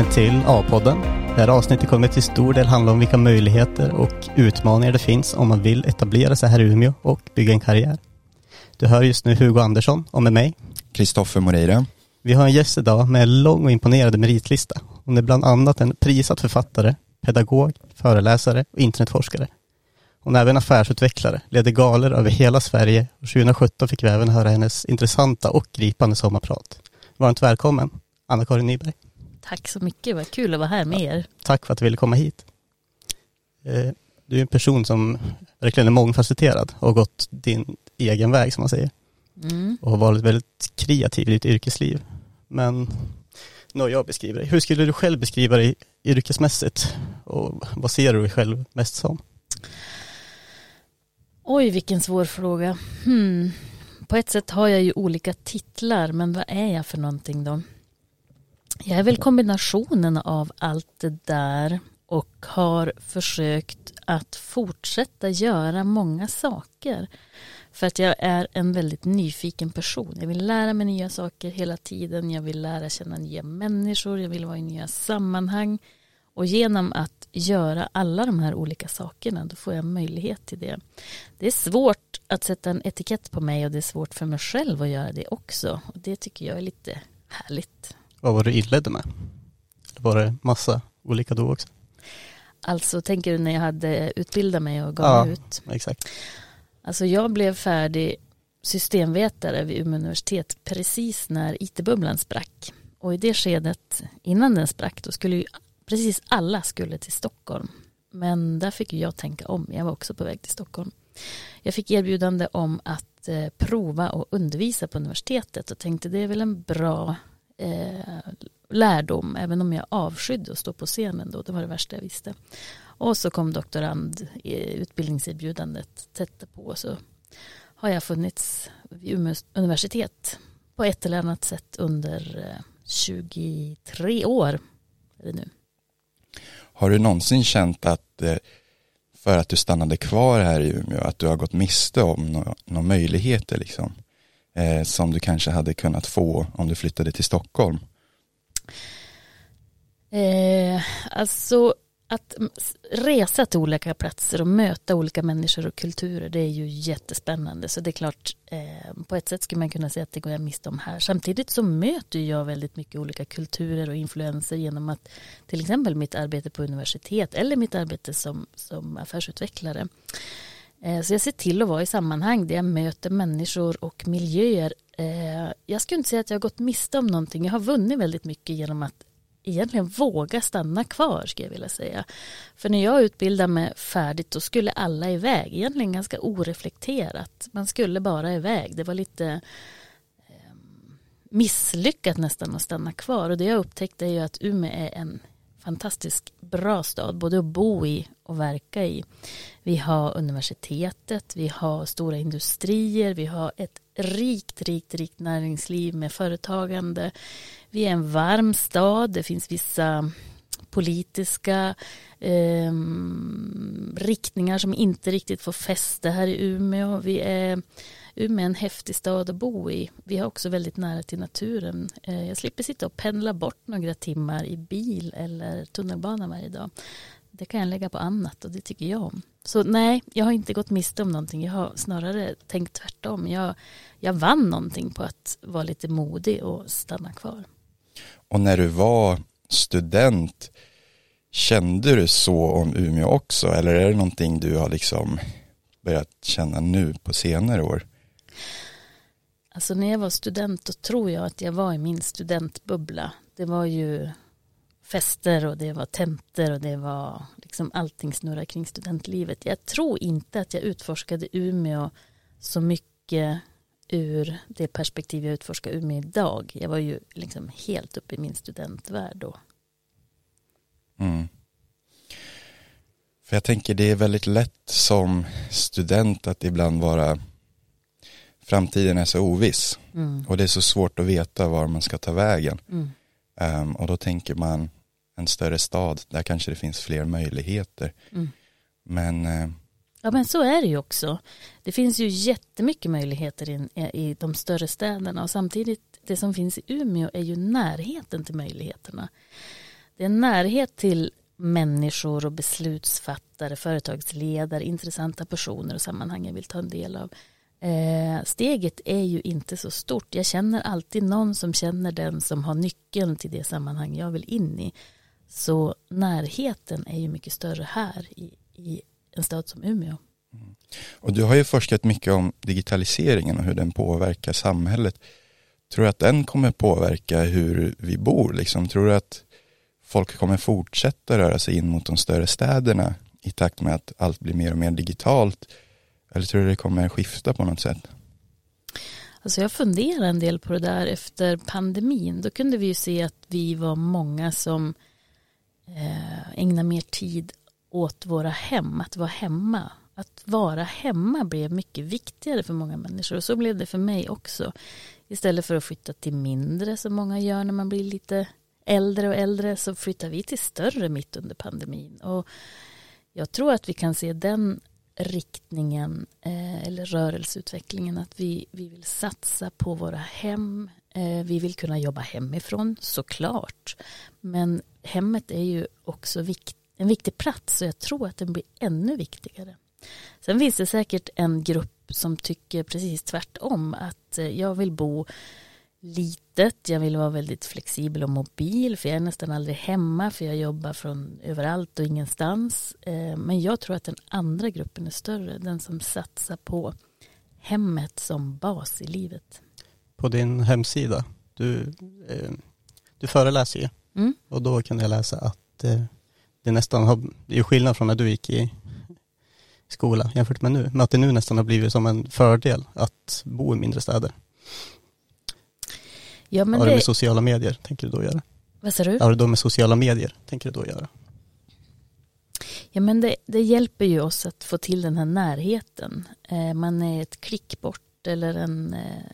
välkommen till A-podden. Det här avsnittet kommer till stor del handla om vilka möjligheter och utmaningar det finns om man vill etablera sig här i Umeå och bygga en karriär. Du hör just nu Hugo Andersson och med mig. Kristoffer Moreira. Vi har en gäst idag med en lång och imponerande meritlista. Hon är bland annat en prisad författare, pedagog, föreläsare och internetforskare. Hon är även affärsutvecklare, leder galor över hela Sverige och 2017 fick vi även höra hennes intressanta och gripande sommarprat. Varmt välkommen, Anna-Karin Nyberg. Tack så mycket, vad kul att vara här med er. Tack för att du ville komma hit. Eh, du är en person som verkligen är mångfacetterad och har gått din egen väg som man säger. Mm. Och har varit väldigt kreativ i ditt yrkesliv. Men när jag beskriver dig, hur skulle du själv beskriva dig yrkesmässigt? Och vad ser du dig själv mest som? Oj, vilken svår fråga. Hmm. På ett sätt har jag ju olika titlar, men vad är jag för någonting då? Jag är väl kombinationen av allt det där och har försökt att fortsätta göra många saker. För att jag är en väldigt nyfiken person. Jag vill lära mig nya saker hela tiden. Jag vill lära känna nya människor. Jag vill vara i nya sammanhang. Och genom att göra alla de här olika sakerna då får jag möjlighet till det. Det är svårt att sätta en etikett på mig och det är svårt för mig själv att göra det också. Och det tycker jag är lite härligt. Vad var det du inledde med? Var det massa olika då också? Alltså tänker du när jag hade utbildat mig och gav ja, ut? exakt. Alltså jag blev färdig systemvetare vid Umeå universitet precis när IT-bubblan sprack. Och i det skedet, innan den sprack, då skulle ju precis alla skulle till Stockholm. Men där fick jag tänka om, jag var också på väg till Stockholm. Jag fick erbjudande om att eh, prova och undervisa på universitetet och tänkte det är väl en bra eh, lärdom, även om jag avskydde att stå på scenen då, det var det värsta jag visste. Och så kom doktorand utbildningserbjudandet tätt på så har jag funnits vid Umeå universitet på ett eller annat sätt under eh, 23 år. Är nu. Har du någonsin känt att eh, för att du stannade kvar här i Umeå att du har gått miste om några möjligheter liksom? Eh, som du kanske hade kunnat få om du flyttade till Stockholm? Eh, alltså att resa till olika platser och möta olika människor och kulturer det är ju jättespännande. Så det är klart eh, på ett sätt skulle man kunna säga att det går jag miste om här. Samtidigt så möter jag väldigt mycket olika kulturer och influenser genom att till exempel mitt arbete på universitet eller mitt arbete som, som affärsutvecklare. Eh, så jag ser till att vara i sammanhang där jag möter människor och miljöer. Eh, jag skulle inte säga att jag har gått miste om någonting. Jag har vunnit väldigt mycket genom att egentligen våga stanna kvar skulle jag vilja säga. För när jag utbildade mig färdigt då skulle alla iväg, egentligen ganska oreflekterat. Man skulle bara iväg, det var lite ehm, misslyckat nästan att stanna kvar. Och det jag upptäckte är ju att Umeå är en fantastiskt bra stad, både att bo i och verka i. Vi har universitetet, vi har stora industrier, vi har ett rikt, rikt, rikt näringsliv med företagande. Vi är en varm stad, det finns vissa politiska eh, riktningar som inte riktigt får fäste här i Umeå. Vi är, Umeå är en häftig stad att bo i. Vi har också väldigt nära till naturen. Eh, jag slipper sitta och pendla bort några timmar i bil eller tunnelbana varje dag. Det kan jag lägga på annat och det tycker jag om. Så nej, jag har inte gått miste om någonting. Jag har snarare tänkt tvärtom. Jag, jag vann någonting på att vara lite modig och stanna kvar. Och när du var student, kände du så om Umeå också? Eller är det någonting du har liksom börjat känna nu på senare år? Alltså när jag var student då tror jag att jag var i min studentbubbla. Det var ju fester och det var tentor och det var liksom allting snurrar kring studentlivet. Jag tror inte att jag utforskade Umeå så mycket ur det perspektiv jag utforskar Umeå idag. Jag var ju liksom helt uppe i min studentvärld då. Mm. För jag tänker det är väldigt lätt som student att ibland vara framtiden är så oviss mm. och det är så svårt att veta var man ska ta vägen. Mm. Um, och då tänker man en större stad, där kanske det finns fler möjligheter. Mm. Men uh, Ja men så är det ju också. Det finns ju jättemycket möjligheter i, i de större städerna och samtidigt det som finns i Umeå är ju närheten till möjligheterna. det är närhet till människor och beslutsfattare, företagsledare, intressanta personer och sammanhang jag vill ta en del av. Eh, steget är ju inte så stort. Jag känner alltid någon som känner den som har nyckeln till det sammanhang jag vill in i. Så närheten är ju mycket större här i, i en stad som Umeå. Mm. Och du har ju forskat mycket om digitaliseringen och hur den påverkar samhället. Tror du att den kommer påverka hur vi bor? Liksom? Tror du att folk kommer fortsätta röra sig in mot de större städerna i takt med att allt blir mer och mer digitalt? Eller tror du det kommer skifta på något sätt? Alltså jag funderar en del på det där efter pandemin. Då kunde vi ju se att vi var många som eh, ägnade mer tid åt våra hem, att vara hemma. Att vara hemma blev mycket viktigare för många människor och så blev det för mig också. Istället för att flytta till mindre som många gör när man blir lite äldre och äldre så flyttar vi till större mitt under pandemin. Och jag tror att vi kan se den riktningen eh, eller rörelseutvecklingen att vi, vi vill satsa på våra hem. Eh, vi vill kunna jobba hemifrån såklart. Men hemmet är ju också vikt, en viktig plats och jag tror att den blir ännu viktigare. Sen finns det säkert en grupp som tycker precis tvärtom att eh, jag vill bo litet, jag vill vara väldigt flexibel och mobil för jag är nästan aldrig hemma för jag jobbar från överallt och ingenstans. Eh, men jag tror att den andra gruppen är större, den som satsar på hemmet som bas i livet. På din hemsida, du, eh, du föreläser ju mm. och då kan jag läsa att eh, det nästan har, det är skillnad från när du gick i skola jämfört med nu, men att det nu nästan har blivit som en fördel att bo i mindre städer. Ja, men Har det med sociala medier, tänker du då göra? Vad sa du? Har det då med sociala medier, tänker du då göra? Ja, men det, det, hjälper ju oss att få till den här närheten. Eh, man är ett klick bort eller en eh,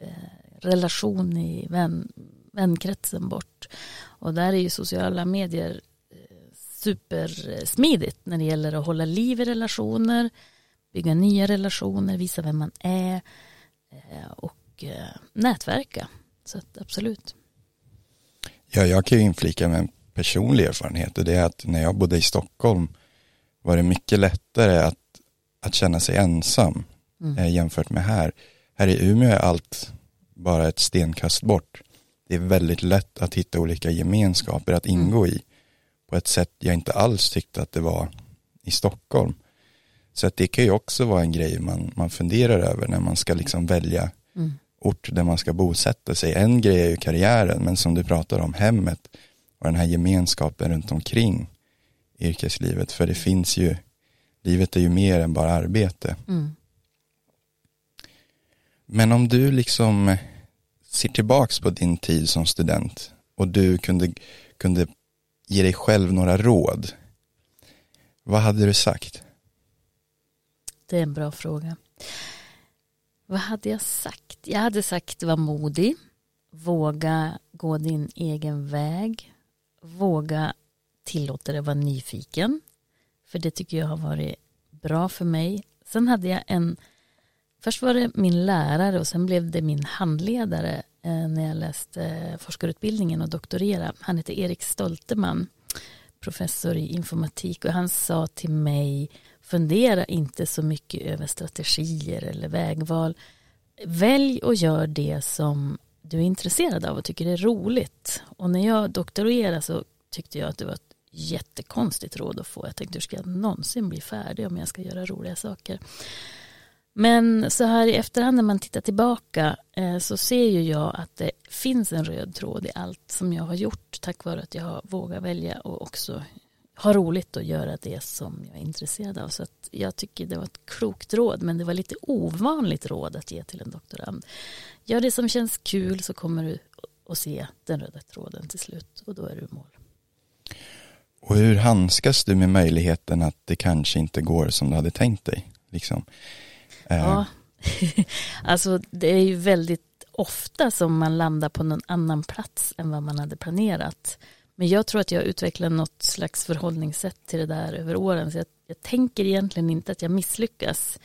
eh, relation i vän, vänkretsen bort. Och där är ju sociala medier eh, supersmidigt när det gäller att hålla liv i relationer, bygga nya relationer, visa vem man är eh, och nätverka. Så att, absolut. Ja, jag kan ju inflika med en personlig erfarenhet och det är att när jag bodde i Stockholm var det mycket lättare att, att känna sig ensam mm. eh, jämfört med här. Här i Umeå är allt bara ett stenkast bort. Det är väldigt lätt att hitta olika gemenskaper att ingå mm. i på ett sätt jag inte alls tyckte att det var i Stockholm. Så att det kan ju också vara en grej man, man funderar över när man ska liksom välja mm ort där man ska bosätta sig. En grej är ju karriären, men som du pratar om, hemmet och den här gemenskapen runt omkring yrkeslivet. För det finns ju, livet är ju mer än bara arbete. Mm. Men om du liksom ser tillbaks på din tid som student och du kunde, kunde ge dig själv några råd. Vad hade du sagt? Det är en bra fråga. Vad hade jag sagt? Jag hade sagt var modig, våga gå din egen väg, våga tillåta dig vara nyfiken, för det tycker jag har varit bra för mig. Sen hade jag en, först var det min lärare och sen blev det min handledare eh, när jag läste forskarutbildningen och doktorera. Han heter Erik Stolteman, professor i informatik och han sa till mig fundera inte så mycket över strategier eller vägval. Välj och gör det som du är intresserad av och tycker är roligt. Och när jag doktorerade så tyckte jag att det var ett jättekonstigt råd att få. Jag tänkte hur ska jag någonsin bli färdig om jag ska göra roliga saker. Men så här i efterhand när man tittar tillbaka eh, så ser ju jag att det finns en röd tråd i allt som jag har gjort tack vare att jag har vågat välja och också ha roligt och göra det som jag är intresserad av. Så att jag tycker det var ett klokt råd, men det var lite ovanligt råd att ge till en doktorand. Gör det som känns kul så kommer du att se den röda tråden till slut och då är du i mål. Och hur handskas du med möjligheten att det kanske inte går som du hade tänkt dig? Liksom? Eh. Ja, alltså det är ju väldigt ofta som man landar på någon annan plats än vad man hade planerat. Men jag tror att jag utvecklar något slags förhållningssätt till det där över åren. Så jag, jag tänker egentligen inte att jag misslyckas.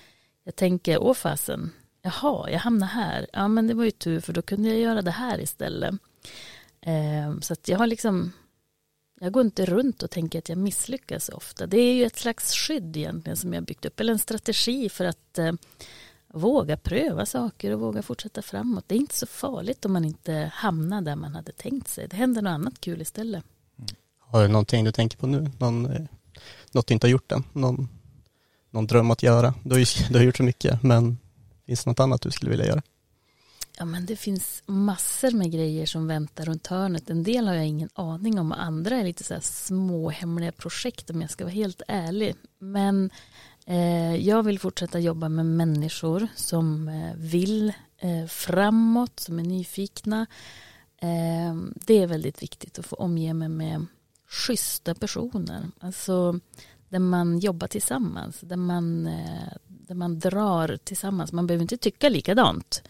Jag tänker, åh fasen, jaha, jag hamnar här. Ja, men det var ju tur för då kunde jag göra det här istället. Eh, så att jag har liksom Jag går inte runt och tänker att jag misslyckas ofta. Det är ju ett slags skydd egentligen som jag byggt upp, eller en strategi för att eh, våga pröva saker och våga fortsätta framåt. Det är inte så farligt om man inte hamnar där man hade tänkt sig. Det händer något annat kul istället. Har du någonting du tänker på nu? Någon, eh, något du inte har gjort än? Någon, någon dröm att göra? Du har, ju, du har gjort så mycket, men finns det något annat du skulle vilja göra? Ja, men det finns massor med grejer som väntar runt hörnet. En del har jag ingen aning om och andra är lite så här små hemliga projekt om jag ska vara helt ärlig. Men Eh, jag vill fortsätta jobba med människor som eh, vill eh, framåt, som är nyfikna. Det är väldigt viktigt att få omge mig med schyssta personer. Alltså där man jobbar tillsammans, där man, där man drar tillsammans. Man behöver inte tycka likadant.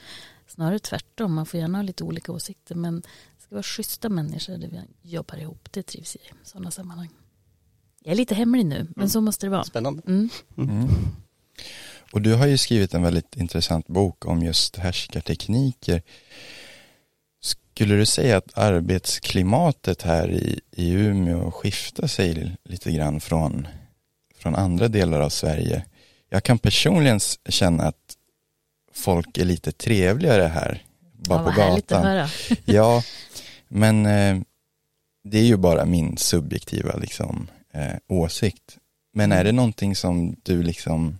Snarare tvärtom, man får gärna ha lite olika åsikter men det ska vara schyssta människor där vi jobbar ihop, det trivs jag i sådana sammanhang. Jag är lite hemlig nu, men mm. så måste det vara. Spännande. Mm. Mm. Och du har ju skrivit en väldigt intressant bok om just härskartekniker. Skulle du säga att arbetsklimatet här i, i Umeå skiftar sig lite grann från, från andra delar av Sverige? Jag kan personligen känna att folk är lite trevligare här. Bara ja, på gatan. ja, men eh, det är ju bara min subjektiva liksom, eh, åsikt. Men är det någonting som du liksom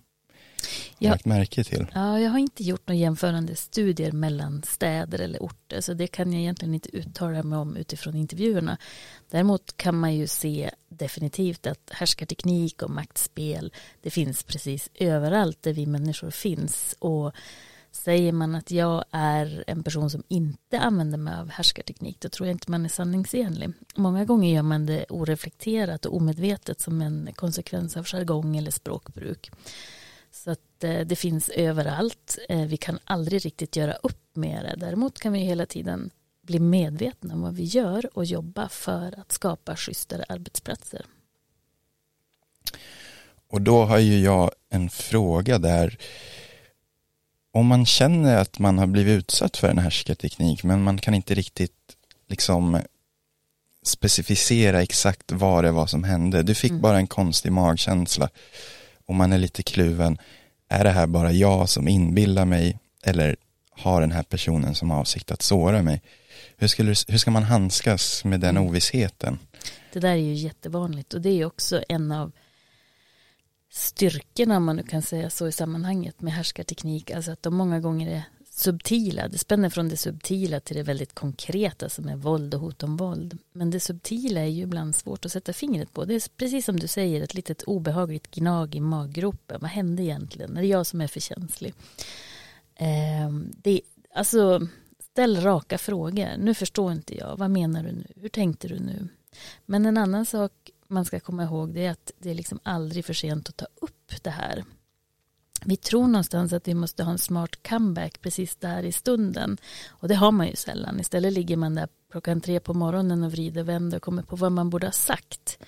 har lagt märke till? Ja, jag har inte gjort några jämförande studier mellan städer eller orter, så det kan jag egentligen inte uttala mig om utifrån intervjuerna. Däremot kan man ju se definitivt att härskarteknik och maktspel, det finns precis överallt där vi människor finns. Och Säger man att jag är en person som inte använder mig av härskarteknik då tror jag inte man är sanningsenlig. Många gånger gör man det oreflekterat och omedvetet som en konsekvens av jargong eller språkbruk. Så att eh, det finns överallt. Eh, vi kan aldrig riktigt göra upp med det. Däremot kan vi hela tiden bli medvetna om vad vi gör och jobba för att skapa schysstare arbetsplatser. Och då har ju jag en fråga där om man känner att man har blivit utsatt för en härskarteknik men man kan inte riktigt liksom specificera exakt vad det var som hände. Du fick mm. bara en konstig magkänsla och man är lite kluven. Är det här bara jag som inbillar mig eller har den här personen som avsikt att såra mig? Hur, skulle, hur ska man handskas med den mm. ovissheten? Det där är ju jättevanligt och det är också en av styrkorna, om man nu kan säga så i sammanhanget med härskarteknik, alltså att de många gånger är subtila. Det spänner från det subtila till det väldigt konkreta som är våld och hot om våld. Men det subtila är ju ibland svårt att sätta fingret på. Det är precis som du säger, ett litet obehagligt gnag i maggropen. Vad hände egentligen? Är det jag som är för känslig? Eh, det, alltså, ställ raka frågor. Nu förstår inte jag. Vad menar du nu? Hur tänkte du nu? Men en annan sak man ska komma ihåg det är att det är liksom aldrig för sent att ta upp det här. Vi tror någonstans att vi måste ha en smart comeback precis där i stunden. Och det har man ju sällan. Istället ligger man där klockan tre på morgonen och vrider och vänder och kommer på vad man borde ha sagt.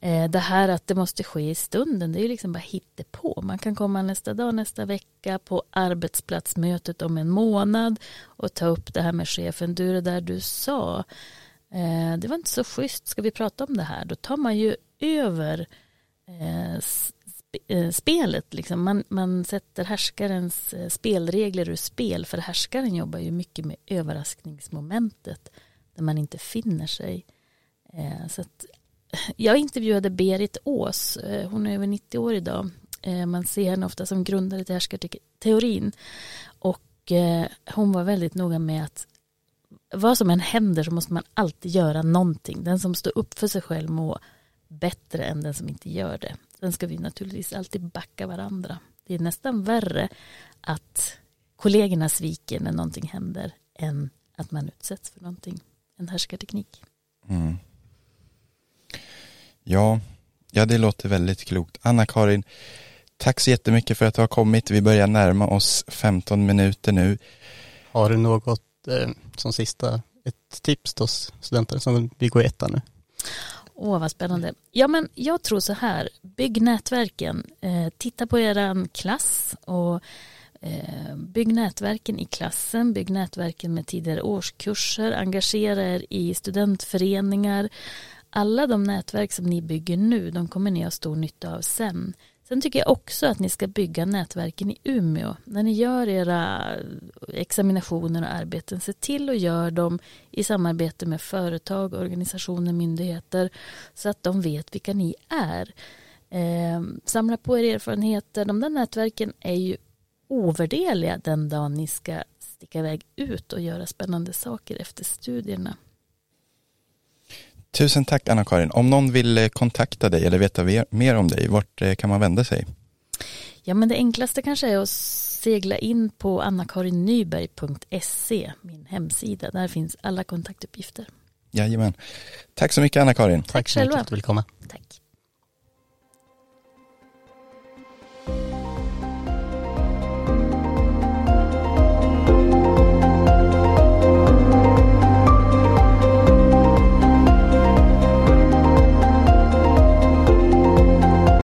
Eh, det här att det måste ske i stunden, det är ju liksom bara på. Man kan komma nästa dag, nästa vecka på arbetsplatsmötet om en månad och ta upp det här med chefen. Du, det där du sa, eh, det var inte så schysst, ska vi prata om det här? Då tar man ju över eh, eh, spelet. Liksom. Man, man sätter härskarens eh, spelregler ur spel, för härskaren jobbar ju mycket med överraskningsmomentet, där man inte finner sig. Eh, så att, jag intervjuade Berit Ås, eh, hon är över 90 år idag. Eh, man ser henne ofta som grundare till härskarteorin. Och hon var väldigt noga med att vad som än händer så måste man alltid göra någonting. Den som står upp för sig själv mår bättre än den som inte gör det. Sen ska vi naturligtvis alltid backa varandra. Det är nästan värre att kollegorna sviker när någonting händer än att man utsätts för någonting. En härskarteknik. Mm. Ja, ja, det låter väldigt klokt. Anna-Karin, tack så jättemycket för att du har kommit. Vi börjar närma oss 15 minuter nu. Har du något Eh, som sista, ett tips till oss studenter som vill gå i ettan nu? Åh, vad spännande. Ja, men jag tror så här, bygg nätverken. Eh, titta på er klass och eh, bygg nätverken i klassen, bygg nätverken med tidigare årskurser, engagera er i studentföreningar, alla de nätverk som ni bygger nu, de kommer ni ha stor nytta av sen. Sen tycker jag också att ni ska bygga nätverken i Umeå. När ni gör era examinationer och arbeten, se till att göra dem i samarbete med företag, organisationer, myndigheter så att de vet vilka ni är. Eh, samla på er erfarenheter. De där nätverken är ju ovärdeliga den dagen ni ska sticka iväg ut och göra spännande saker efter studierna. Tusen tack Anna-Karin. Om någon vill eh, kontakta dig eller veta mer om dig, vart eh, kan man vända sig? Ja, men det enklaste kanske är att segla in på annakarinnyberg.se, min hemsida. Där finns alla kontaktuppgifter. Jajamän. Tack så mycket Anna-Karin. Tack, Tack så mycket för att du vill komma. Tack.